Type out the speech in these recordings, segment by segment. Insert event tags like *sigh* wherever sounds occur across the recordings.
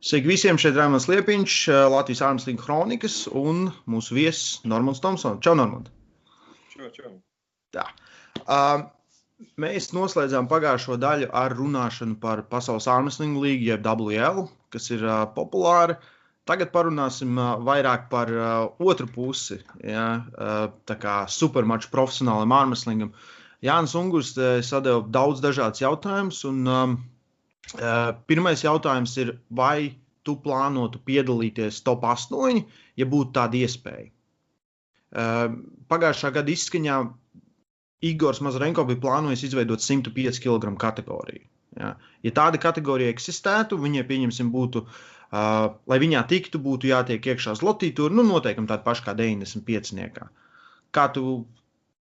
Sveiki visiem! Šeit ir Rāmans Liepiņš, Latvijas ārmeslīga kronikas un mūsu viesis Normons Tomsons. Čau, Normand! Čau, čau! Tā. Uh, mēs noslēdzām pagājušo daļu ar runāšanu par Pasaules ārmeslīgu līgu, jeb WL, kas ir uh, populāra. Tagad parunāsim uh, vairāk par uh, otru pusi, ja, uh, tā kā supermaču profesionālam ārmeslīgam. Jānis Ungurs sadeva daudz dažādas jautājumus, un um, Uh, pirmais jautājums ir, vai tu plānotu piedalīties top 8, ja būtu tāda iespēja? Uh, pagājušā gada izskaņā Igors Mazarenko bija plānojis izveidot 105 kg kategoriju. Ja, ja tāda kategorija eksistētu, viņai pieņemsim, būtu, uh, lai viņā tiktu, būtu jātiek iekšā zlotī, tur nu, noteikti tāda paša kā 95. Kā tu,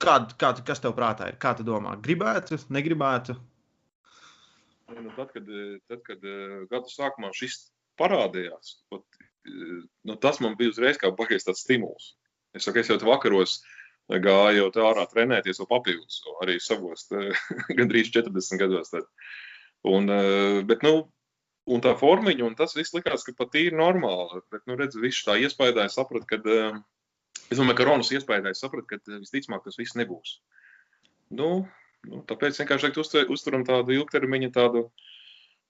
kā, kā, kas tev prātā ir? Kā tu domā? Gribētu, negribētu? Nu, tad, kad, tad, kad eh, gada sākumā šis parādījās, pat, eh, nu, tas man bija uzreiz kā baigais tāds stimuls. Es saku, es jau vakaros gāju jau ārā trenēties, vēl papildus, arī savos *laughs* gandrīz 40 gados. Tad. Un, eh, bet, nu, un tā formiņa, un tas viss likās, ka pat ir normāli. Bet, nu, redz, viss tā iespējā, es sapratu, ka, es domāju, ka Ronas iespējā, es sapratu, ka visticamāk tas viss nebūs. Nu, Nu, tāpēc vienkārši uztur, uzturam tādu ilgtermiņa tādu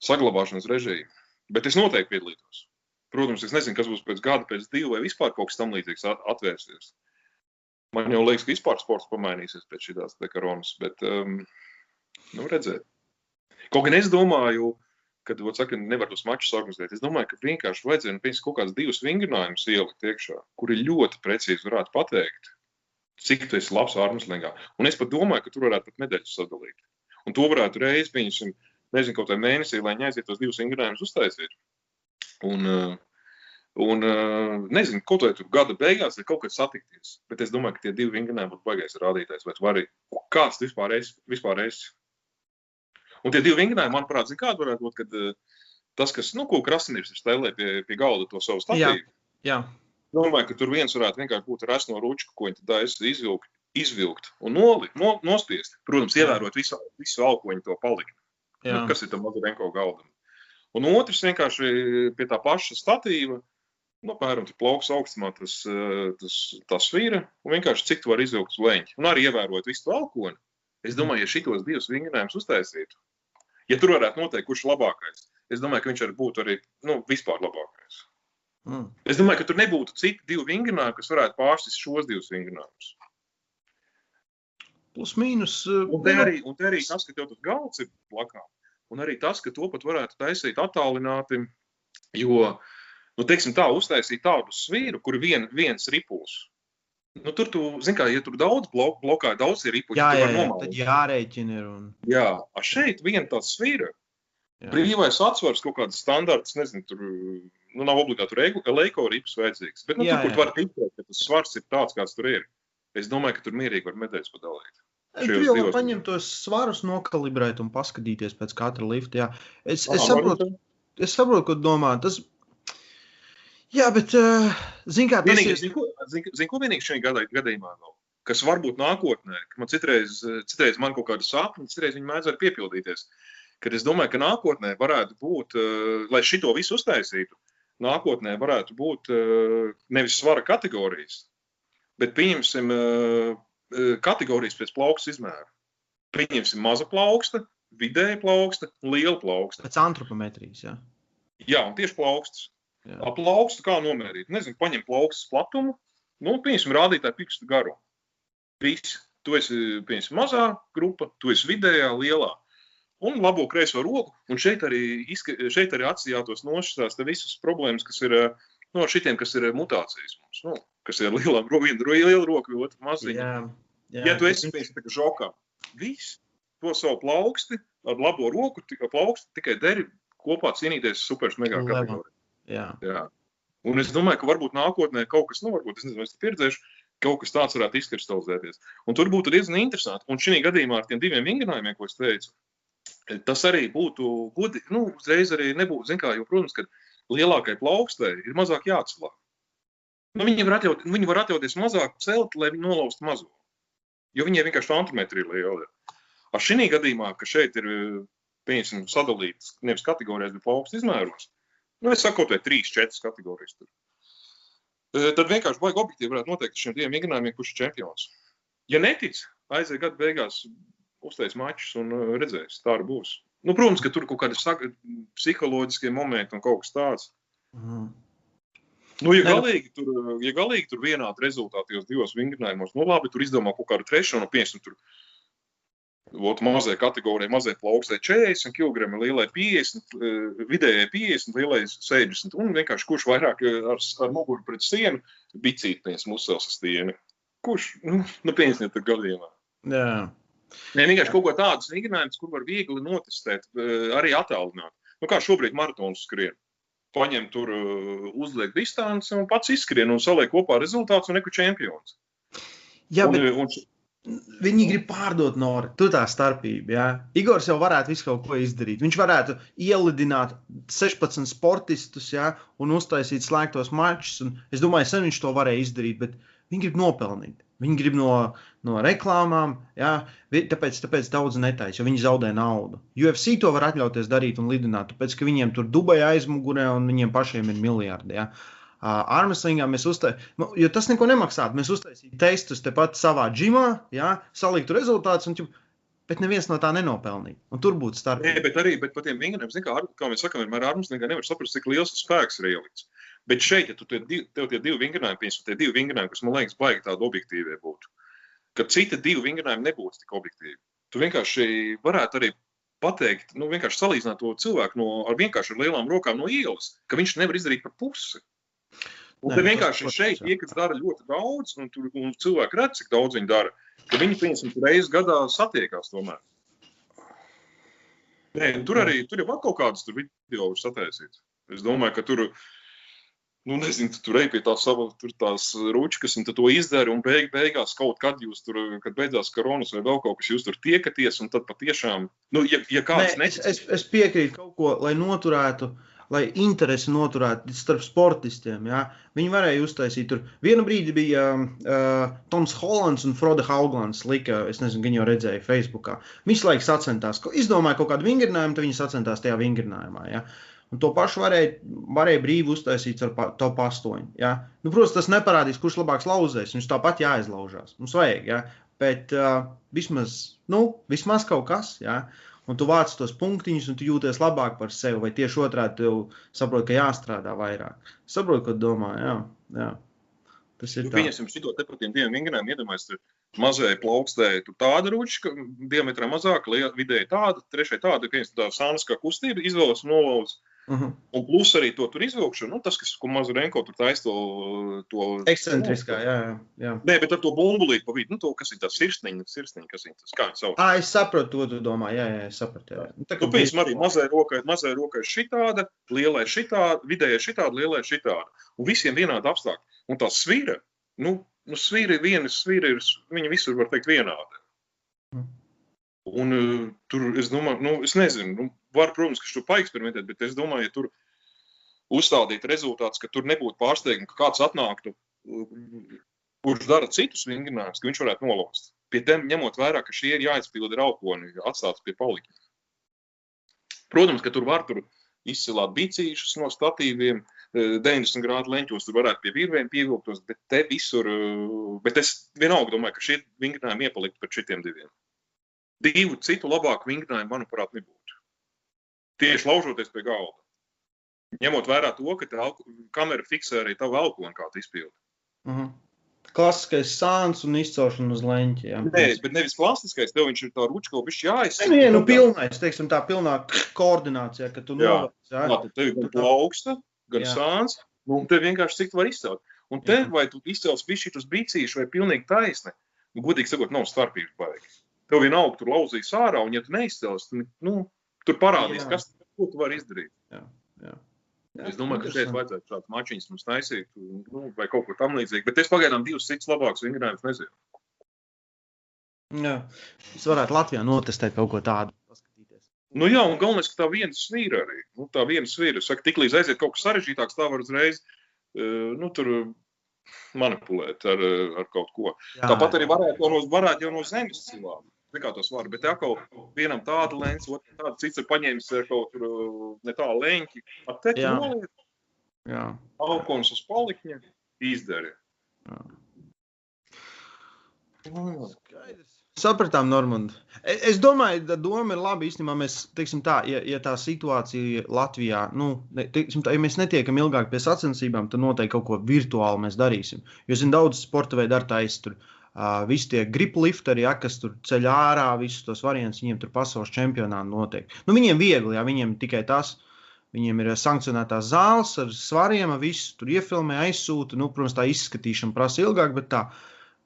saglabāšanas režīmu. Bet es noteikti piedalītos. Protams, es nezinu, kas būs pēc gada, pēc divu, vai vispār kaut kas tamlīdzīgs atvērsies. Man jau liekas, ka vispār sports pamainīsies pēc šīs koronas, bet um, nu, redzēt. Kaut gan es domāju, kad saka, nevar tos mačus organizēt, es domāju, ka vienkārši vajadzēja nu, kaut kādas divas vingrinājumus ielikt iekšā, kuri ļoti precīzi varētu pateikt, cik tu esi labs ārmeslīgā. Un es pat domāju, ka tur varētu pat medaļas sadalīt. Un to varētu reiz, pieņemsim, nezinu, kaut kādā mēnesī, lai viņi aiziet tos divus vingrinājumus uztaisīt. Un, uh, un uh, nezinu, kaut vai tur gada beigās ir kaut kas satikties. Bet es domāju, ka tie divi vingrinājumi būtu baigais rādītājs. Vai tu vari, kāds vispār esi? Vispār esi? Un tie divi vingrinājumi, manuprāt, zin, kāda varētu būt, kad uh, tas, kas, nu, ko Krasnīrs ir stēlē pie, pie galda to savu statīvu. Jā. Jā. Domāju, ka tur viens varētu vienkārši būt ar esno ručku, ko viņi tad izvilkt, izvilkt un nolikt, no, nospiest. Protams, ievērot visu, visu alkoņu to palikt. Nu, kas ir tam Mazurenko galdam. Un otrs vienkārši pie tā paša statīva, nu, piemēram, plauks augstumā tas, tas, tas svīra, un vienkārši cik tu vari izvilkt uz leņķi. Un arī ievērot visu to alkoni. Es domāju, ja šitos divus vingrinājumus uztaisītu, ja tur varētu noteikt, kurš ir labākais, es domāju, ka viņš arī būtu arī, nu, vispār labākais. Mm. Es domāju, ka tur nebūtu citi divi vingrinājumi, kas varētu pārsist šos divus vingrinājumus. Plus mīnus. Uh, un te, arī, un te arī tas, ka tev tas galds ir blakā. Un arī tas, ka to pat varētu taisīt attālināti, jo, nu, teiksim tā, uztaisīt tādu svīru, kur vien, viens ripuls. Nu, tur, tu, zin kā, ja tur daudz blok, blokā, daudz ir ripuļi, jā, jā, jā, tad jārēķina ir. Un... Jā, a šeit viena tāds svīra, brīvais atsvars, kaut kāds standarts, nezinu, tur nu, nav obligāti leiko rips vajadzīgs. Bet nu, jā, tur, kur var ticēt, ka tas svars ir tāds, kāds tur ir. Es domāju, ka tur mierīgi var medaļas padalīt. Tur jau var paņemt tos svarus, nokalibrēt un paskatīties pēc katra lifta. Jā. Es, es, saprotu, es saprotu, ko domā. Tas, jā, bet, uh, zin kā, tas vienīgi, ir... Zin, ko, zin, zin, ko vienīgi šajā gadā, gadījumā nav? Kas varbūt nākotnē, ka man citreiz, citreiz man kaut kāda sāpes, citreiz viņi mēdz arī piepildīties. Kad es domāju, ka nākotnē varētu būt, uh, lai šito visu uztaisītu, nākotnē varētu būt eh, nevis svara kategorijas, bet pieņemsim eh, eh, kategorijas pēc plauksta izmēra. Pieņemsim maza plauksta, vidēja plauksta, liela plauksta. Pēc antropometrijas, jā. Jā, un tieši plaukstas. Ap plaukstu kā nomērīt? Nezinu, paņem plaukstas platumu, nu, pieņemsim rādītāju pikstu garumu. Viss. Tu esi, pieņemsim, mazā grupa, tu esi vidējā, lielā un labo kreiso roku. Un šeit arī, izka, šeit arī atsījātos nošķirtās visas problēmas, kas ir no nu, šitiem, kas ir mutācijas mums. Nu, kas ir lielām rokām, liela roka, otra maziņa. Jā, jā, ja tu esi piemēram tā žokā, viss to savu plauksti ar labo roku, tikai plauksti tikai deri kopā cīnīties super mega kategorijā. Jā. jā. Un es domāju, ka varbūt nākotnē kaut kas, nu, varbūt es nezinu, es pieredzēšu, kaut kas tāds varētu izkristalizēties. Un tur būtu diezgan interesanti. Un šī gadījumā ar tiem diviem vingrinājumiem, ko es teicu, tas arī būtu gudri. Nu, uzreiz arī nebūtu, kā, jo, protams, ka lielākai plaukstai ir mazāk jāatslā. Nu, viņi, var atļaut, viņi var atļauties mazāk celt, lai viņi nolaustu mazo. Jo viņiem vienkārši antrometri ir liela. Ar šī gadījumā, ka šeit ir pieņemsim, sadalīts nevis kategorijās, bet plaukstu izmēros, Nu, es saku, ka trīs, četras kategorijas tur. Tad vienkārši baigi objektīvi varētu noteikt šiem diviem vingrinājumiem, kurš ir čempions. Ja netic, aiziet gada beigās, uztais mačus un redzēs, tā arī būs. Nu, protams, ka tur kaut kādi psiholoģiskie momenti un kaut kas tāds. Mm. Nu, ja, galīgi tur, ja galīgi tur vienādi rezultāti tajos divos vingrinājumos, nu labi, tur izdomā kaut kādu trešo, nu, piemēram, tur Ot, mazai kategorijai, mazai plaukstai 40 kg, lielai 50, vidējai 50, lielai 60. Un vienkārši kurš vairāk ar, ar muguru pret sienu, bicītnieks musels stieni. Kurš, nu, nu pieņemsim, tur gadījumā. Jā. Nē, vienkārši kaut ko tādu vingrinājumu, kur var viegli notestēt, arī attālināt. Nu, kā šobrīd maratons skrien. Paņem tur, uzliek distanci un pats izskrien un saliek kopā rezultātus un neku čempions. Jā, bet... un, un, Viņi grib pārdot Noru. Tur tā starpība. Ja? Igors jau varētu visu kaut ko izdarīt. Viņš varētu ielidināt 16 sportistus ja? un uztaisīt slēgtos mačus. Es domāju, sen viņš to varēja izdarīt, bet viņi grib nopelnīt. Viņi grib no, no reklāmām, ja? tāpēc, tāpēc daudz netaisa, jo viņi zaudē naudu. UFC to var atļauties darīt un lidināt, tāpēc ka viņiem tur Dubajā aizmugurē un viņiem pašiem ir miljardi. Ja? Armstrongā mēs uztaisījām, nu, jo tas neko nemaksātu. Mēs uztaisījām testus tepat savā džimā, jā, saliktu rezultātus, un, bet neviens no tā nenopelnīja. Un tur būtu starpība. Nē, bet arī bet par tiem vingriem, kā, kā mēs sakām, vienmēr Armstrongā nevar saprast, cik liels spēks ir ielikts. Bet šeit, ja tu tie tev tie divi vingrinājumi, piemēram, tie divi vingrinājumi, kas man liekas, baigi tādi objektīvie būtu, ka citi divi vingrinājumi nebūtu tik objektīvi. Tu vienkārši varētu arī pateikt, nu, vienkārši salīdzināt to cilvēku no, ar vienkārši ar lielām rokām no ielas, ka viņš nevar izdarīt par pusi. Un vienkārši tas, šeit tie, kas dara ļoti daudz, un, tur, un cilvēki redz, cik daudz viņi dara, ka viņi, piemēram, reizes gadā satiekās tomēr. Nē, tur arī tur jau kaut kādas video var sataisīt. Es domāju, ka tur, nu, nezinu, tu tur ej pie tā sava, tur tās ručkas, un tu to izdari, un beig, beigās kaut kad jūs tur, kad beidzās koronas vai vēl kaut kas, jūs tur tiekaties, un tad patiešām, nu, ja, ja kāds Nē, netic... es, es, es piekrītu kaut ko, lai noturētu uh, lai interesi noturētu starp sportistiem. Ja? Viņi varēja uztaisīt tur. Vienu brīdi bija uh, Toms Hollands un Frode Hauglands. Lika, es nezinu, viņi jau redzēja Facebookā. Viņš laikam sacentās, izdomāja kaut kādu vingrinājumu, tad viņi sacentās tajā vingrinājumā. Ja? Un to pašu varēja, varēja brīvi uztaisīt ar top 8. Ja? Nu, protams, tas neparādīs, kurš labāks lauzēs. Viņš tāpat jāizlaužās. Mums vajag, ja? bet uh, vismaz, nu, vismaz kaut kas. Ja? un tu vāc tos punktiņus, un tu jūties labāk par sevi, vai tieši otrādi tu saproti, ka jāstrādā vairāk. Saprotu, ko domā. Jā, jā. Tas ir. Nu, pieņemsim šo te par tiem diviem vingrinājumiem, iedomājieties, mazai plaukstē, tur tāda ručka, diametrā mazāka, vidēji tāda, trešai tāda, ka tā sāniskā kustība izvēlas un nolauz. Uh mhm. -huh. Un plus arī to tur izvilkšanu, nu, tas, kas, ko Mazurenko tur taisa to, to... Ekscentriskā, jā, jā. Nē, bet ar to bumbulīti pa vidu, nu, to, kas ir tas sirsniņa, sirsniņa, kas ir tas, kā viņi sauc. Ā, es saprotu, to tu domā, jā, jā, es sapratu, jā. Nu, tā, nu, piemēram, arī mazai rokai, mazai rokai šitāda, lielai šitāda, vidējai šitāda, lielai šitāda. Un visiem vienādi apstākļi. Un tā svīra, nu, nu svīra ir viena, svīra ir, viņa visur var teikt vienāda. Un uh, tur es domāju, nu, es nezinu, nu, var, protams, ka šo paeksperimentēt, bet es domāju, ja tur uzstādītu rezultātus, ka tur nebūtu pārsteigumi, ka kāds atnāktu, kurš dara citus vingrinājumus, ka viņš varētu nolauzt. Pie tiem ņemot vērā, ka šie ir jāizpilda ir alkoni, atstāts pie palika. Protams, ka tur var tur izcilāt bicīšus no statīviem, 90 grādu leņķos, tur varētu pie virvēm pievilktos, bet te visur, bet es vienalga domāju, ka šie vingrinājumi iepalikt par šitiem diviem. Divu citu labāku vingrinājumu, manuprāt, nebūtu tieši laužoties pie galda. Ņemot vērā to, ka tā kamera fiksē arī tavu elponu, kā tu izpildi. Uh mhm. -huh. Klasiskais sāns un izcelšana uz leņķa. Jā. Nē, bet nevis klasiskais, tev viņš ir tā ručka, ko viņš jāizsaka. Nē, nu pilnais, teiksim, tā pilnā koordinācija, ka tu novāc. Jā, jā tad tev ir gan plauksta, gan jā. sāns, un te vienkārši cik tu var izcelt. Un te, jā. vai tu izcels visu šitus brīcīšus vai pilnīgi taisni, nu, godīgi sakot, nav starpības baigi. Tev vienalga tur lauzīs ārā, un ja tu neizcels, tad, nu, Tur parādīs, jā. kas tu vari izdarīt. Jā, jā. Jā, es domāju, ka šeit vajadzētu tādu mačiņu mums taisīt, nu, vai kaut ko tamlīdzīgu. Bet es pagaidām divus citus labākus vingrinājumus nezinu. Jā, es varētu Latvijā notestēt kaut ko tādu. Paskatīties. Nu jā, un galvenais, ka tā viena svīra arī. Nu, tā viena svīra. Es saku, tik līdz aiziet kaut kas sarežģītāks, tā var uzreiz, uh, nu, tur manipulēt ar, ar kaut ko. Jā, Tāpat arī varētu varētu jau no zemes cilām. Kā to svaru. Bet atkal vienam tāda lēns, otram tāda cits ir paņēmis eh, kaut kur uh, ne tā leņķi. Pat te Jā. augums uz palikņa, izdari. Jā. Mm. Sapratām, Normand. E- Es domāju, ka doma ir laba. Īstenībā mēs, teiksim tā, ja, ja tā situācija Latvijā, nu, teiksim tā, ja mēs netiekam ilgāk pie sacensībām, tad noteikti kaut ko virtuāli mēs darīsim. Jo es zinu, daudz sporta veidu ar taisnu. Uh, visi tie griplifteri, ja, kas tur ceļ ārā, visus tos variantus, viņiem tur pasaules čempionāti notiek. Nu, viņiem viegli, ja viņiem tikai tas. Viņiem ir sankcionētās zāles ar svariem, visu tur iefilmē, aizsūta. Nu, protams, tā izskatīšana prasa ilgāk, bet tā,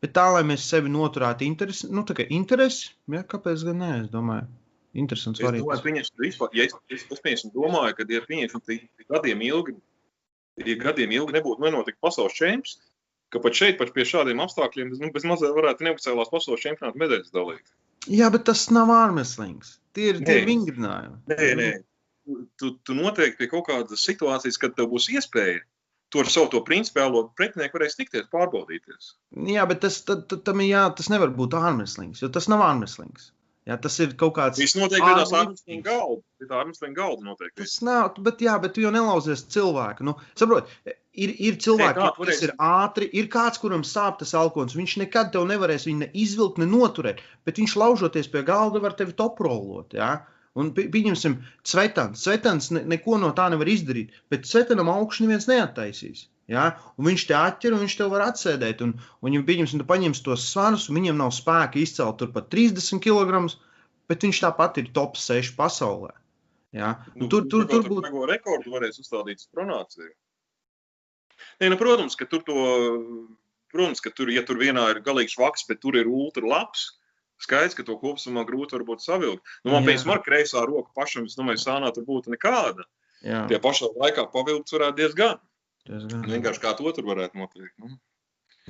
bet tā lai mēs sevi noturētu interesi, nu, tā kā interesi, ja, kāpēc gan nē, es domāju, interesants Es domāju, variants. pieņemsim, vispār, ja es, es, es pieņemsim, domāju, ka, ja ka gadiem ilgi, ja gadiem ilgi nebūtu nenotika pasaules čempions, ka pat šeit, pat pie šādiem apstākļiem, nu, bez mazliet varētu neoficiālās pasaules čempionāta medaļas dalīt. Jā, bet tas nav ārmeslings. Tie ir, tie ir vingrinājumi. Nē, nē. Tu, tu noteikti pie kaut kādas situācijas, kad tev būs iespēja to ar savu to principiālo pretinieku varēs tikties, pārbaudīties. Jā, bet tas, tad, tad, tam jā, tas nevar būt ārmeslings, jo tas nav ārmeslings. Jā, tas ir kaut kāds. Viss noteikti ir ārmeslīga galda. Pie tā ārmeslīga galda noteikti. Tas nav, bet, jā, bet tu jau nelauzies cilvēku. Nu, saprot, ir, ir cilvēki, kā kas ir ātri, ir kāds, kuram sāp tas alkohols. Viņš nekad tev nevarēs viņu ne izvilkt, ne noturēt, bet viņš laužoties pie galda var tevi toprolot. Jā? Un pi- pieņemsim, Cvetans. Cvetans ne, neko no tā nevar izdarīt, bet Cvetanam augšu neviens neattaisīs. Ja? Un viņš te atķer, un viņš tev var atsēdēt. Un, un ja pieņemsim, tu paņemsi tos svarus, un viņam nav spēka izcelt tur pat 30 kg, bet viņš tāpat ir top 6 pasaulē. Ja? Nu, tur tur, tur būtu. Tur rekordu varēs uzstādīt uz pronāciju. Nē, nu, protams, ka tur to, protams, ka tur, ja tur vienā ir galīgs vaks, bet tur ir ultra labs, skaidrs, ka to kopumā grūti varbūt savilkt. Nu, man pēc tam ar kreisā roka pašam, es domāju, sānā tur būtu nekāda. Jā, Tie pašā laikā pavilkts varētu diezgan. tas gan. Vienkārši kā to tur varētu notiekt. Nu.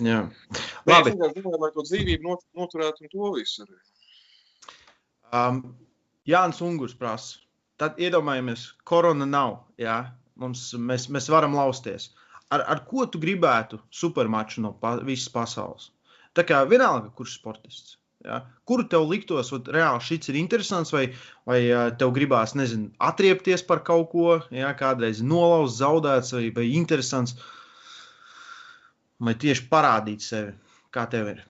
Jā. Labi. Es vienkārši domāju, lai to dzīvību not, noturētu un to visu arī. Um, Jānis Ungurs prasa. Tad iedomājamies, korona nav. Jā? Mums, mēs, mēs varam lausties. Ar, ar ko tu gribētu supermaču no pa, visas pasaules? Tā kā vienalga, kurš sportists. Ja? Kuru tev liktos, vat, reāli šis ir interesants, vai, vai tev gribās, nezinu, atriepties par kaut ko, ja? kādreiz nolauzt, zaudēts vai, vai interesants, vai tieši parādīt sevi, kā tev ir.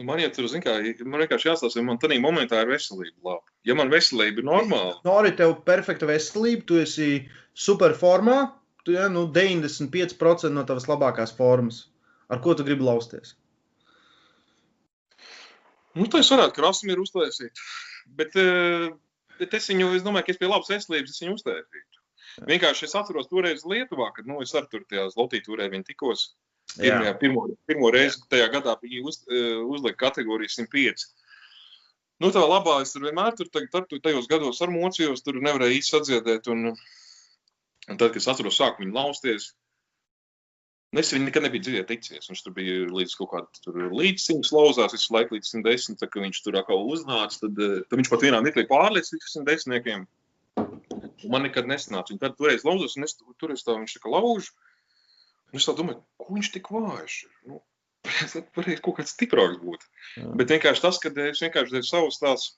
Nu, man, ja tur, zin, kā, man vienkārši jāstāsta, man tādā momentā ir veselība laba. Ja man veselība ir normāla, Nori, tev ir perfekta veselība, tu esi superformā, tu ja, nu, 95% no tavas labākās formas. Ar ko tu gribi lausties? nu, tad es varētu krāsmīru uztaisīt. Bet, eh, bet es viņu, es domāju, ka es pie labas veselības es viņu uztaisītu. Vienkārši es atceros toreiz Lietuvā, kad nu, es ar tur tajā Latvijā vien tikos. Pirmajā, pirmo, pirmo reizi tajā gadā bija uz, eh, uzlikta kategorija 105. Nu, tā labā es tur vienmēr tur, tag- tad, tajos gados ar mocījos, tur nevarēju īsti sadziedēt. Un, un tad, kad es atceros, sāku viņu lausties, nu, es viņu nekad nebiju dzirdējis ticies. Viņš tur bija līdz kaut kādam līdzsiņš lauzās, visu laiku līdz 110. Tad, kad viņš tur atkal uznāca, tad, eh, tad viņš pat vienā mirklī pārliecis līdz 110. Un Man nekad nesanāca. Viņa tad toreiz lauzās, un es tu- tur es tā viņš tā kā laužu. Un es tā domāju, ko viņš tik vājš ir. Nu, *laughs* es varēju kaut kāds stiprāks būt. Jā. Bet vienkārši tas, ka es vienkārši devu savus tās.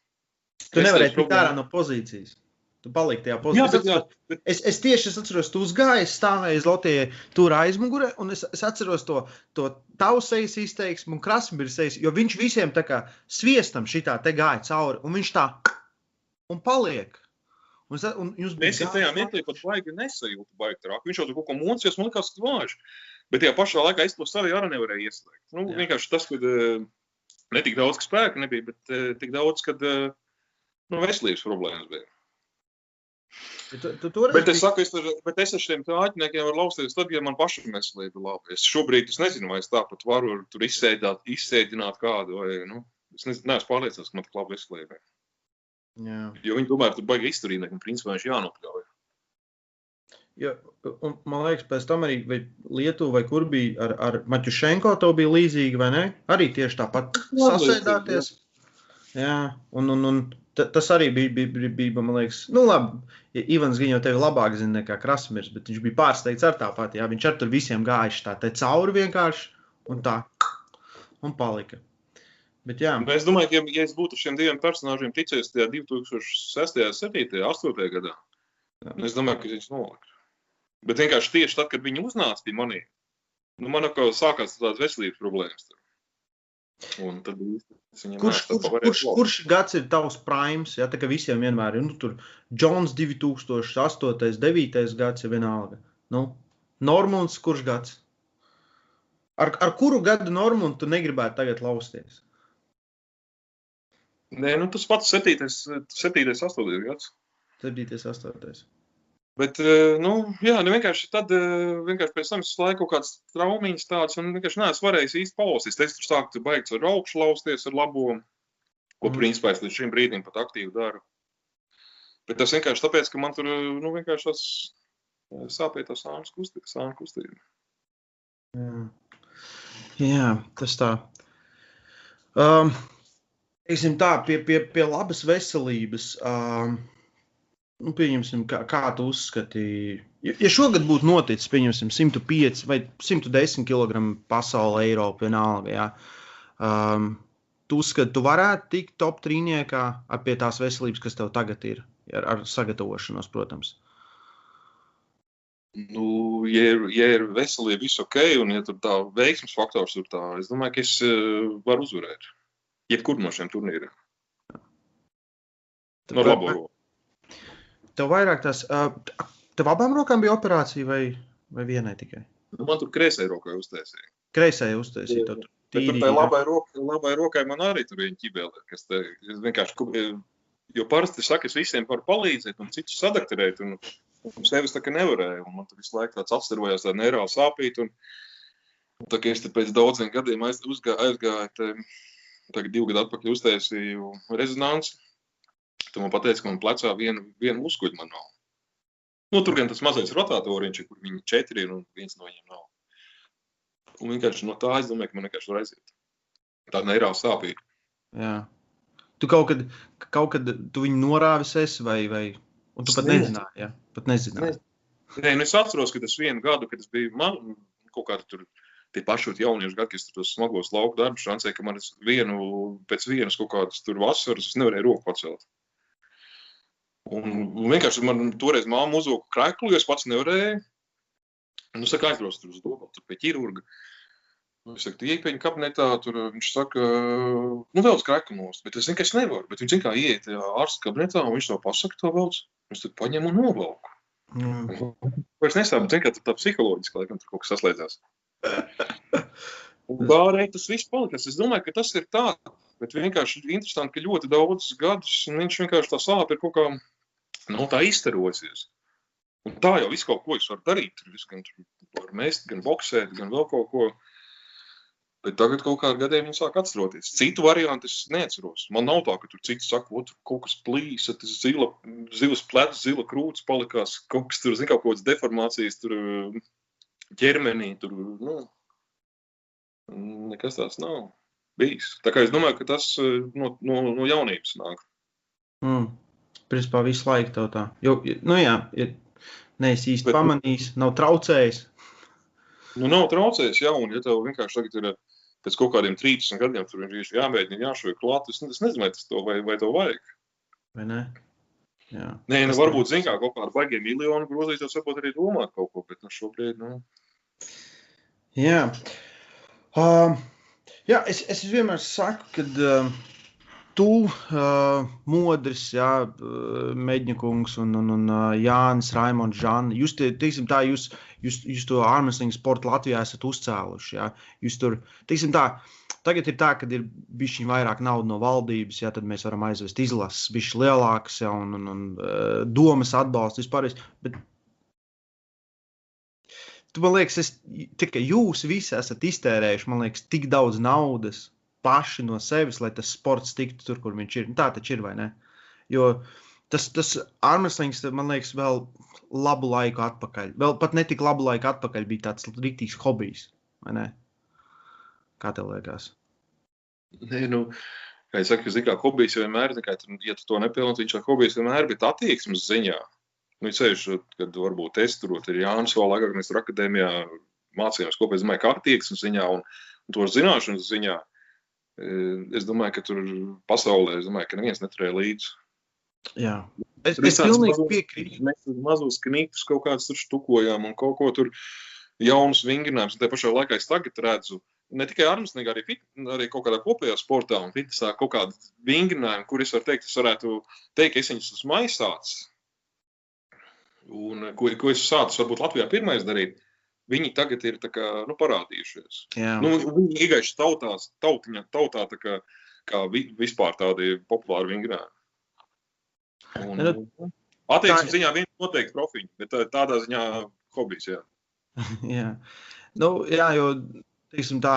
Tu nevarēji tikt problēmas. ārā no pozīcijas. Tu paliki tajā Jā, pozīcijā. bet, jā, bet Es, es tieši es atceros, tu uzgāji, stāvēji uz Latvijas tur aizmugurē, un es, es atceros to, to tavu sejas izteiksmu un krasmīru sejas, jo viņš visiem tā kā sviestam šitā te gāja cauri, un viņš tā un paliek. Un, es- un jūs es jau tajā mirklī pat baigi nesajūtu, baigi trāk. Viņš jau tur kaut ko mocījās, man liekas, vājš. Bet tajā pašā laikā es to savu arī nevarēju ieslēgt. Nu, Jā. vienkārši tas, ka ne tik daudz ka spēka nebija, bet eh, tik daudz, ka nu, veselības problēmas bija. Tu, tu, tu Bet es saku, es, ar, bet es ar šiem āķiniekiem varu lausties tad, ja man pašam veselība ir laba. Es šobrīd es nezinu, vai es tāpat varu tur izsēdināt, izsēdināt kādu. Vai, nu, es nezinu, neesmu pārliecināts, ka man tik laba veselība. ir. Jā. Jo viņi tomēr tur baigi izturīgi, un principā viņš jānopļauj. Ja, un, man liekas, pēc tam arī vai Lietuva vai kur bija ar, ar Maķušenko, to bija līdzīgi, vai ne? Arī tieši tāpat sasēdāties. Jā, un, un, un ta- tas arī bija, bija, bija, bija man liekas, nu labi, ja Ivans Giņo tevi labāk zina nekā Krasmirs, bet viņš bija pārsteigts ar tāpat, jā, viņš ar tur visiem gājuši tā te cauri vienkārši, un tā, un palika. Bet, jā. Bet es domāju, ka, ja, ja es būtu šiem diviem personāžiem ticējis tajā 2006, 2007, 2008 gadā, jā. es domāju, ka viņš noliktu. Bet vienkārši tieši tad, kad viņi uznāca pie maniem, nu, man jau sākās tādas veselības problēmas. Un tad kurš, kurš, kurš, kurš gads ir tavs primes? Ja, tā kā visiem vienmēr ir, nu, tur Džons 2008, 9 gads ir vienalga. Nu, Normons, kurš gads? Ar, ar kuru gadu Normons tu negribētu tagad lausties? Nē, nu tas pats 7. 7. 8. gads. 7. 8. Bet, eh, nu, jā, nu vienkārši tad, eh, vienkārši pēc tam es laiku kaut kāds traumiņas tāds, un vienkārši neesmu varējis īsti palausties. Es tur sāku baigts ar augšu lausties ar labo, ko mm. principā es līdz šim brīdim pat aktīvi daru. Bet tas vienkārši tāpēc, ka man tur, nu, vienkārši tas eh, sāpēja tā sānu kustība. Sānu kustība. Jā. jā, tas tā. Um, Teiksim tā, pie, pie, pie labas veselības. Um, nu, pieņemsim, kā, kā tu uzskatīji. Ja, šogad būtu noticis, pieņemsim, 105 vai 110 kg pasaulē, Eiropā, vienalga, jā, um, tu uzskati, tu varētu tikt top trīniekā pie tās veselības, kas tev tagad ir, ar, ar sagatavošanos, protams. Nu, ja, ir, ja ir veselība, viss ok, un ja tur tā veiksmes faktors ir tā, es domāju, ka es varu uzvarēt. Jebkur no šiem turnīriem. No labo roku. Tev vairāk tas, tev abām rokām bija operācija vai, vai vienai tikai? Nu, man tur kreisai rokai uztaisīja. Kreisai uztaisīja. Tad tīri, tai labai, rokai, labai rokai man arī tur bija ķibele, kas te vienkārši, jo parasti saka, es visiem varu palīdzēt un citus sadakterēt, un, un sevis tā kā nevarēju, un man tur visu laiku tāds apstarvojās tā neirāla sāpīt, un tā kā es te pēc daudziem gadiem aiz, uzgā, aizgāju, te, tagad divu gadu atpakaļ uztaisīju rezonanci, Tu man pateici, ka man plecā viena, viena muskuļa man nav. Nu, tur gan tas mazais rotatoriņš, kur viņi četri ir un viens no viņiem nav. Un vienkārši no tā es domāju, ka man vienkārši var aiziet. Tā neirāva sāpīga. Jā. Tu kaut kad, kaut kad tu viņu norāvis esi vai, vai... Un tu pat nezināji, jā? Pat nezināji. Nē, nu es atceros, ka tas vienu gadu, kad es biju man, kaut kāda tur tie paši jauniešu gadi, kas tur tos smagos lauku darbus šancēja, ka man vienu, pēc vienas kaut kādas tur vasaras es nevarēju roku pacelt. Un vienkārši man toreiz māma uzvilka krāklu, jo es pats nevarēju. Nu, saka, aizbrauc tur uz domu, tur pie ķirurga. Nu, es saku, iepēņi kabinetā, tur viņš saka, nu, vēl uz krāklu nost, bet es zinu, ka es nevaru. Bet viņš kā ieiet ārsta kabinetā, un viņš to pasaka, to velc. Viņš tad paņem un novelku. Mm. Es nesaprotu, ka tā psiholoģiski, laikam, tur kaut kas saslēdzās. Bārēji tas viss palikas. Es domāju, ka tas ir tā, bet vienkārši interesanti, ka ļoti daudzus gadus viņš vienkārši tā sāp ir kaut kā nav tā izstarosies. Un tā jau viss kaut ko es varu darīt. Es gan varu mest, gan boxēt, gan vēl kaut ko. Bet tagad kaut kādā gadā viņi sāk atceroties. Citu variantu es neatceros. Man nav tā, ka tur cits saka, ka tur kaut kas plīsa, tas zila, zivs plecs, zila krūts palikās, kaut kas tur, zin, kaut kādas deformācijas tur ķermenī. Tur, nu, nekas tāds nav bijis. Tā kā es domāju, ka tas no, no, no jaunības nāk. Mm principā visu laiku tev tā. Jo, nu jā, ja neesi īsti Bet, pamanījis, nav traucējis. Nu, nav traucējis, jā, un ja tev vienkārši tagad ir pēc kaut kādiem 30 gadiem, tur ir jāmēģina, jāšauj klāt, es, es nezinu, vai tas to, vai, vai to vajag. Vai ne? Jā. Nē, nu, varbūt, zin kā, kaut kādu baigie miljonu grozīt, tas varbūt arī domāt kaut ko, bet nu šobrīd, nu. Jā. Uh, jā, es, es vienmēr saku, kad uh, tu, uh, Modris, jā, Meģņakungs un, un, un Jānis, Raimons, Žana. Jūs, te, teiksim, tā, jūs, jūs, jūs to armstringu sportu Latvijā esat uzcēluši. Jā. Jūs tur, teiksim tā, tagad ir tā, ka ir bišķiņ vairāk naudas no valdības, jā, tad mēs varam aizvest izlases bišķi lielākas, jā, un, un, un domas atbalstu vispār. Bet tu man liekas, es, tikai jūs visi esat iztērējuši, liekas, tik daudz naudas paši no sevis, lai tas sports tiktu tur, kur viņš ir. Tā taču ir, vai ne? Jo tas, tas armslings, man liekas, vēl labu laiku atpakaļ. Vēl pat ne tik labu laiku atpakaļ bija tāds rīktīgs hobijs? Kā tev liekas? Nē, nu, kā es saku, zin, kā hobijs vienmēr, kā, ja tu to nepilnot, viņš ir hobijs vienmēr, bet attieksmes ziņā. Nu, ceļš, kad varbūt es tur ir Jānis vēl agrāk, mēs tur akadēmijā mācījāmies kopā, es domāju, kā attieksmes ziņā un, un to zināšanas ziņā Es domāju, ka tur pasaulē, domāju, ka neviens neturēja līdzi. Jā. Es, es pilnīgi piekrītu. Mēs tur mazus knītus kaut kādus tur štukojām un kaut ko tur jaunus vingrinājumus. Tajā pašā laikā es tagad redzu, ne tikai armstrīgā, arī, fit, arī kaut kādā kopējā sportā un fitnesā kaut kādu vingrinājumu, kur es varu teikt, es varētu teikt, es viņus esmu aizsācis. Un ko, ko es sācu varbūt Latvijā pirmais darīt, viņi tagad ir kā, nu, parādījušies. Jā. Nu, viņi iegājuši tautās, tautiņa, tautā tā kā, kā vi, vispār tādi populāri nu, attieksmes ziņā viens noteikti profiņi, bet tādā ziņā hobijs, jā. *laughs* jā. Nu, jā, jo teiksim, tā,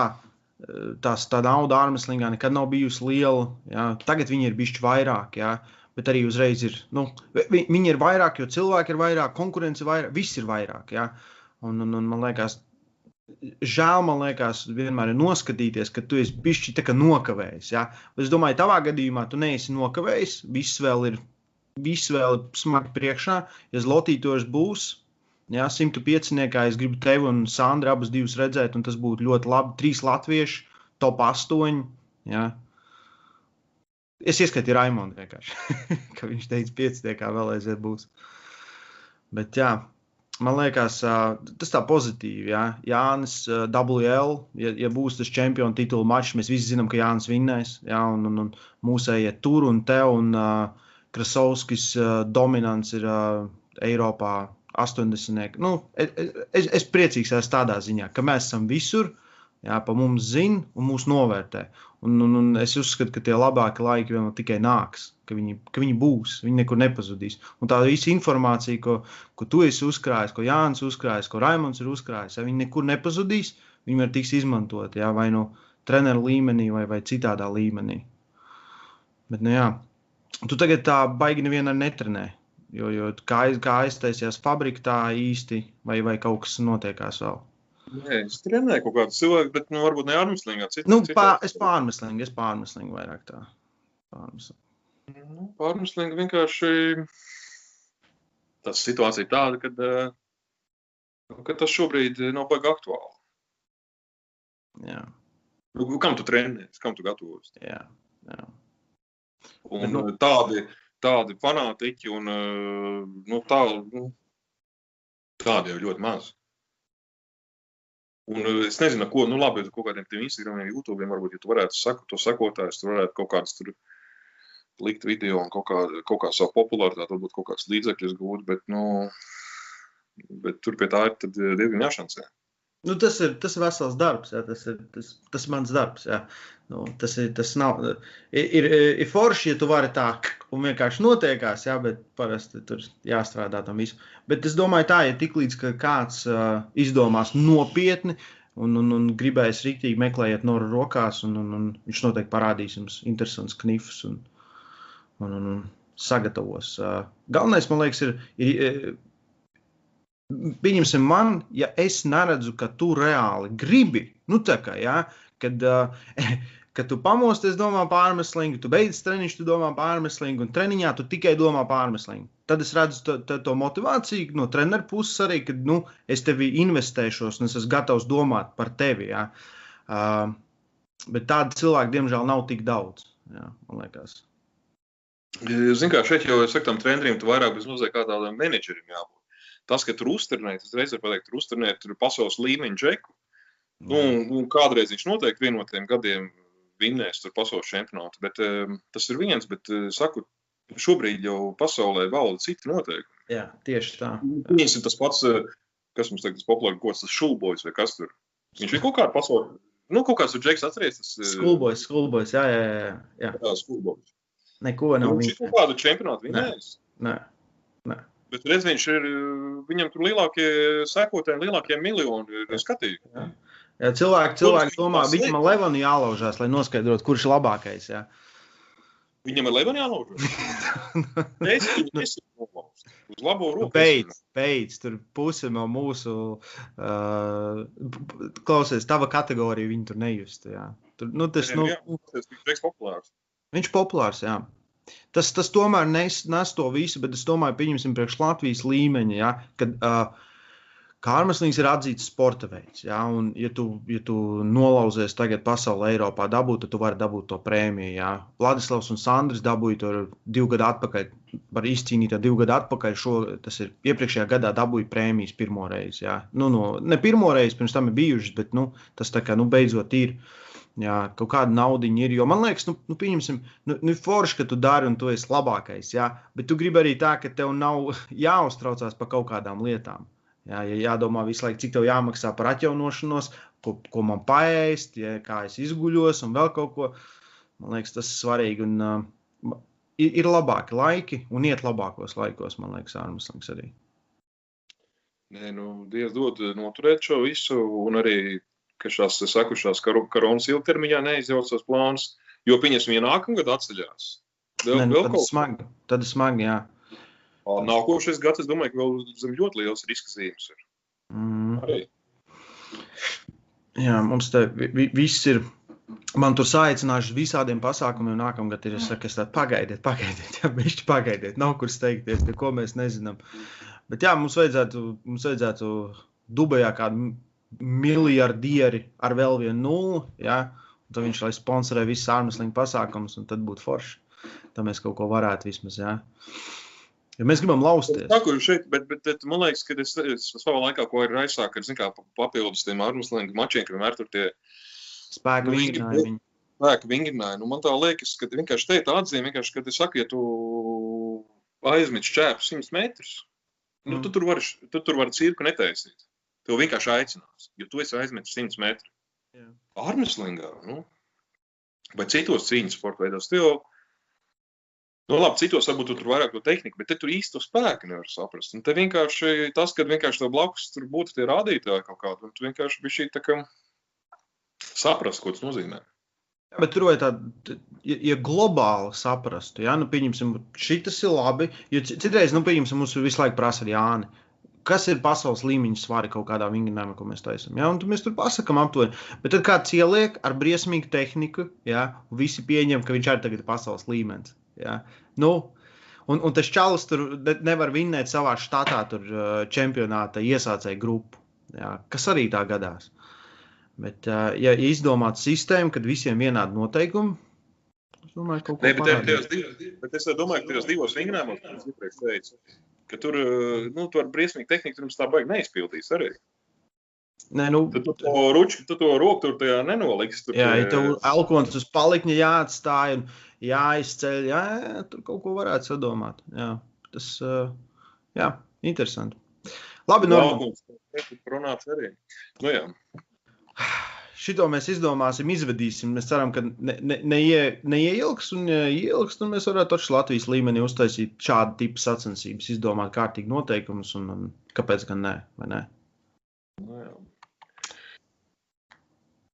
tās, tā nauda ārmeslīgā nekad nav bijusi liela. Jā. Tagad viņi ir bijuši vairāk, jā. bet arī uzreiz ir. Nu, vi, viņi ir vairāk, jo cilvēki ir vairāk, konkurence ir vairāk, viss ir vairāk. Jā. Un, un, un man liekas, žēl man liekas, vienmēr ir noskatīties, ka tu esi bijis tā kā nokavējis. Ja? Es domāju, tavā gadījumā tu neesi nokavējis, viss vēl ir, viss vēl ir smagi priekšā. Ja zlotītos būs, Jā, 105. es gribu tevi un Sandru abus divus redzēt, un tas būtu ļoti labi. Trīs latvieši, top 8. Jā. Es ieskatīju Raimondu vienkārši, *laughs* ka viņš teica, 5. kā vēl aiziet būs. Bet jā, man liekas, tas tā pozitīvi. Jā. Jānis, WL, ja, ja būs tas čempionu titula mačs, mēs visi zinām, ka Jānis vinnēs. Jā, un, un, un mūsējie tur un te, un uh, Krasovskis uh, dominants ir uh, Eiropā 80. Nu, es, es, priecīgs esmu tādā ziņā, ka mēs esam visur, jā, pa mums zina un mūs novērtē. Un, un, un es uzskatu, ka tie labākie laiki vēl tikai nāks, ka viņi, ka viņi būs, viņi nekur nepazudīs. Un tā visa informācija, ko, ko tu esi uzkrājis, ko Jānis uzkrājis, ko Raimons ir uzkrājis, ja viņi nekur nepazudīs, viņi var tiks izmantot jā, vai no treneru līmenī vai, vai citādā līmenī. Bet, nu, jā, tu tagad tā baigi nevienam netrenē. Jo, jo kā, kā aiztaisījās fabrika, tā īsti vai, vai kaut kas notiekās vēl. Nē, es trenēju kaut kādu cilvēku, bet nu, varbūt ne ārmeslīgā. Cita, nu, pār, es pārmeslīgu, es pārmeslīgu vairāk tā. Pārmeslīgu. Nu, pārmeslīgu vienkārši tas situācija tāda, kad, eh, ka tas šobrīd nav baigi aktuāli. Jā. Nu, kam tu trenējies, kam tu gatavojies? Jā, jā. Un nu, tādi, tādi fanātiķi un nu, tā, nu, tādi jau ļoti maz. Un es nezinu, ko, nu labi, kaut kādiem tiem Instagramiem, YouTube, varbūt, ja tu varētu saku, to sekotājus, tu varētu kaut kādas tur likt video un kaut kā, kaut kā savu popularitāti, varbūt kaut kāds līdzekļus gūt, bet, nu, bet tur pie tā ir tad diezgan jāšancē. Nu, tas, ir, tas ir vesels darbs, jā, tas ir tas, tas mans darbs. Jā. Nu, tas ir, tas nav, ir, ir, ir forši, ja tu vari tā un vienkārši notiekās, jā, bet parasti tur jāstrādā tam visam. Bet es domāju, tā, ja tiklīdz kāds uh, izdomās nopietni un, un, un gribēs rīktīgi meklēt noru rokās, un, un, un viņš noteikti parādīs jums interesants knifus un, un, un, un sagatavos. Uh, galvenais, man liekas, ir, ir Pieņemsim, man, ja es neredzu, ka tu reāli gribi, nu tā kā, ja, kad, uh, *laughs* kad tu pamosties, domā pārmeslīgi, tu beidz treniņš, tu domā pārmeslīgi, un treniņā tu tikai domā pārmeslīgi. Tad es redzu to, to, to motivāciju no treneru puses arī, ka nu, es tevi investēšos un es esmu gatavs domāt par tevi. Ja. Uh, bet tādu cilvēku, diemžēl, nav tik daudz. Ja, man liekas. Ziniet, kā šeit jau es saku tam trenerim, tu vairāk bez mazliet kā tādam menedžerim jābūt tas, ka tur uzturnēt, es reiz varu pateikt, tur uzturnēt, tur ir pasaules līmeņa džeku. Nu, un, un kādreiz viņš noteikti vienu no tiem gadiem vinnēs tur pasaules čempionātu, bet um, tas ir viens, bet uh, saku, šobrīd jau pasaulē valda citi noteikumi. Jā, tieši tā. Viņas ir tas pats, uh, kas mums tagad ir populārs, ko tas šulbojas vai kas tur. Viņš ir kaut kādā pasaulē. Nu, kaut kāds tur džeks atceries. Tas, uh, skulbojas, skulbojas, jā, jā, jā. Jā, jā skulbojas. Neko nav. Nu, viņš ir kaut kādu čempionātu vinnējis. Nē, nē. Bet redz, viņš ir, viņam tur lielākie sekotāji, lielākie miljoni ir skatīgi. Jā. Jā, cilvēki, cilvēki domā, viņam ar Levanu jālaužās, lai noskaidrotu, kurš ir labākais. Jā. Viņam ar Levanu jālaužās? *laughs* es viņu nesaku uz labo roku. Beidz, beidz, tur puse no mūsu, uh, klausies, tava kategorija viņu tur nejustu. Jā. Tur, nu, tas, nu, jā, tas ir populārs. Viņš populārs, jā. Tas, tas tomēr nes, nes to visu, bet es domāju, pieņemsim, priekš Latvijas līmeņa, ja, kad, uh, Kārmaslīns ir atzīts sporta veids. Ja? Un, ja tu, ja tu nolauzies tagad pasaulē, Eiropā dabūt, tad tu vari dabūt to prēmiju. Ja? Vladislavs un Sandrs dabūja to divu gadu atpakaļ. Var izcīnīt to divu gadu atpakaļ. Šo, tas ir iepriekšējā gadā dabūja prēmijas pirmo reizi. Ja? Nu, no, ne pirmo reizi, pirms tam ir bijušas, bet nu, tas tā kā nu, beidzot ir. Jā, kaut kāda nauda ir. Jo man liekas, nu, nu pieņemsim, nu, nu forši, ka tu dari un tu esi labākais. Jā, bet tu gribi arī tā, ka tev nav *laughs* jāuztraucās par kaut kādām lietām. Jā, ja jādomā visu laiku, cik tev jāmaksā par atjaunošanos, ko, ko man paēst, ja, kā es izguļos un vēl kaut ko. Man liekas, tas ir svarīgi. Un, uh, ir, ir labāki laiki un iet labākos laikos, man liekas, ārmuslings arī. Nē, nu, Dievs dod noturēt šo visu, un arī, ka šās sakušās kar koronas ilgtermiņā neizjaucas plāns, jo viņas vienā nākamgad atceļās. Vēl, Nē, nu, vēl tad, kaut... smagi, tad smagi, jā. Nākošais gads, es domāju, ka vēl zem ļoti liels riska zīmes ir. Mm. Arī. Jā, mums te vi, viss ir. Man tur saicinājuši visādiem pasākumiem. Nākamgad ir saku, tādu, pagaidiet, pagaidiet, jā, bišķi pagaidiet. Nav kur steigties, neko mēs nezinām. Bet jā, mums vajadzētu, mums vajadzētu Dubajā kādu miljardieri ar vēl vienu nulli. Jā, tad viņš lai sponsorē visas ārmusliņu pasākumus, un tad būtu forši. Tad mēs kaut ko varētu vismaz. Jā. Ja mēs gribam lausties. Saku, šeit, bet, bet, bet man liekas, ka es, es savā laikā, ko ir aizsāk, ka, zin kā, papildus tiem ārmuslēm mačiem, ka vienmēr tur tie spēku nu, vingrinājumi. Spēku vingrinājumi. Nu, man tā liekas, ka vienkārši te ir tā atzīme, ka, saka, ja tu aizmet šķēpu 100 metrus, nu, mm. tu tur vari, tu tur vari cirku netaisīt. Tev vienkārši aicinās, jo tu esi aizmetis 100 metru. Ārmuslīgā, nu, vai citos cīņas sporta veidos, tev Nu, labi, citos varbūt tur vairāk to tehniku, bet te tur īsto spēku nevar saprast. Un te vienkārši tas, ka vienkārši tev blakus tur būtu tie rādītāji kaut kādi, un tu vienkārši biji šī tā kā saprast, ko tas nozīmē. Jā, bet tur vajag tādu, ja, ja globāli saprastu, ja, nu, pieņemsim, šis ir labi, jo citreiz, nu, pieņemsim, mums visu laiku prasa Jāni. Kas ir pasaules līmeņa svari kaut kādā vingrinājumā, ko mēs taisām? Ja? Un mēs tur pasakām aptuveni. Bet tad kāds ieliek ar briesmīgu tehniku, ja? un visi pieņem, ka viņš arī tagad ir pasaules līmenis. Ja? Nu, un, un tas čalis tur nevar vinnēt savā štatā tur, čempionāta iesācēju grupu, ja? kas arī tā gadās. Bet, ja izdomāt sistēmu, kad visiem ir vienādi noteikumi, es domāju, ka kaut kas tāds ir. Bet es domāju, ka tajos divos vingrinājumos, es iepriekš teicu, ka tur, nu, tu ar briesmīgu tehniku tur tā baigi neizpildīs arī. Nē, nu, tu, tu to ruču, tu to roku tur tajā nenoliks. Tur, jā, ja tev elkons uz palikņa jāatstāj un jāizceļ, jā, jā, tur kaut ko varētu sadomāt. Jā, tas, jā, interesanti. Labi, Normāls. Runāts arī. Nu, jā. *sighs* Šito mēs izdomāsim, izvedīsim. Mēs ceram, ka ne, ne, neie, neieilgs un ja ielgs, un mēs varētu taču Latvijas līmenī uztaisīt šādu tipu sacensības, izdomāt kārtīgi noteikumus, un, un kāpēc gan ne, vai ne? Nu, jā.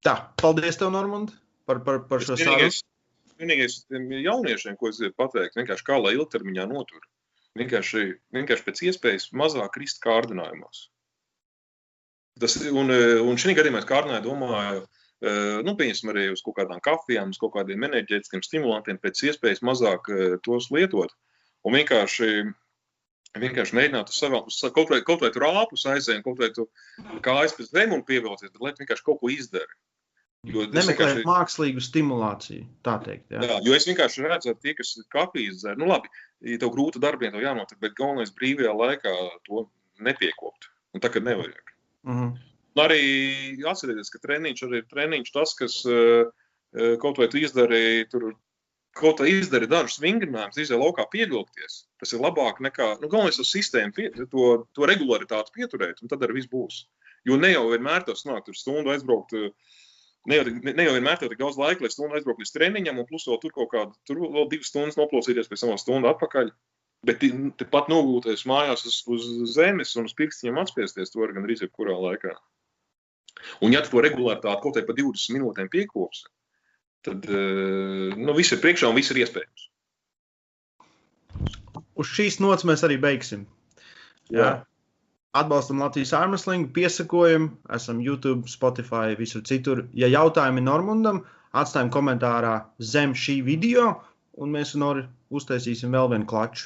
Tā, paldies tev, Normand, par, par, par šo sarunu. Vienīgais jauniešiem, ko es gribu pateikt, vienkārši kā lai ilgtermiņā notur. Vienkārši, vienkārši pēc iespējas mazāk krist kārdinājumos. Tas, un, un šī gadījumā es kārdināju, domāju, nu, pieņemsim arī uz kaut kādām kafijām, uz kaut kādiem enerģētiskiem stimulantiem, pēc iespējas mazāk tos lietot. Un vienkārši, vienkārši mēģināt uz savām, kaut vai, kaut vai tur āpus aizēm, kaut vai tu kājas pēc demonu pievilcies, bet lai tu vienkārši kaut ko izdari. Nemeklēt vienkārši... mākslīgu stimulāciju, tā teikt. Jā. jā, jo es vienkārši redzu, ka tie, kas kafijas dzer, nu labi, ja tev grūta darbiem, tev jānotiek, bet galvenais brīvajā laikā to nepiekopt. Un tā, kad nevajag. Mm -hmm. Arī atcerieties, ka treniņš arī ir treniņš tas, kas uh, kaut vai tu izdarīji tur. Kaut kā izdari dažus vingrinājumus, izdeja laukā pievilkties. Tas ir labāk nekā, nu, galvenais uz sistēmu, pie, to, to regularitāti pieturēt, un tad arī viss būs. Jo ne jau vienmēr tas nāk, tur stundu aizbraukt uh, ne jau, ne, ne jau vienmēr ir tik daudz laika, lai stundu aizbrauktu līdz treniņam, un plus vēl tur kaut kādu, tur vēl divas stundas noplosīties pēc tam stundu atpakaļ. Bet pat nogulties mājās uz, uz zemes un uz pirkstiņiem atspiesties, to var gan arī jebkurā laikā. Un, ja tu to regulāri kaut kādā pa 20 minūtēm piekopsi, tad eh, nu, viss ir priekšā un viss ir iespējams. Uz šīs nots mēs arī beigsim. Jā. Atbalstam Latvijas ārmuslingu, piesakojam, esam YouTube, Spotify, visur citur. Ja jautājumi Normundam, atstājam komentārā zem šī video, un mēs Nori uztaisīsim vēl vienu klaču.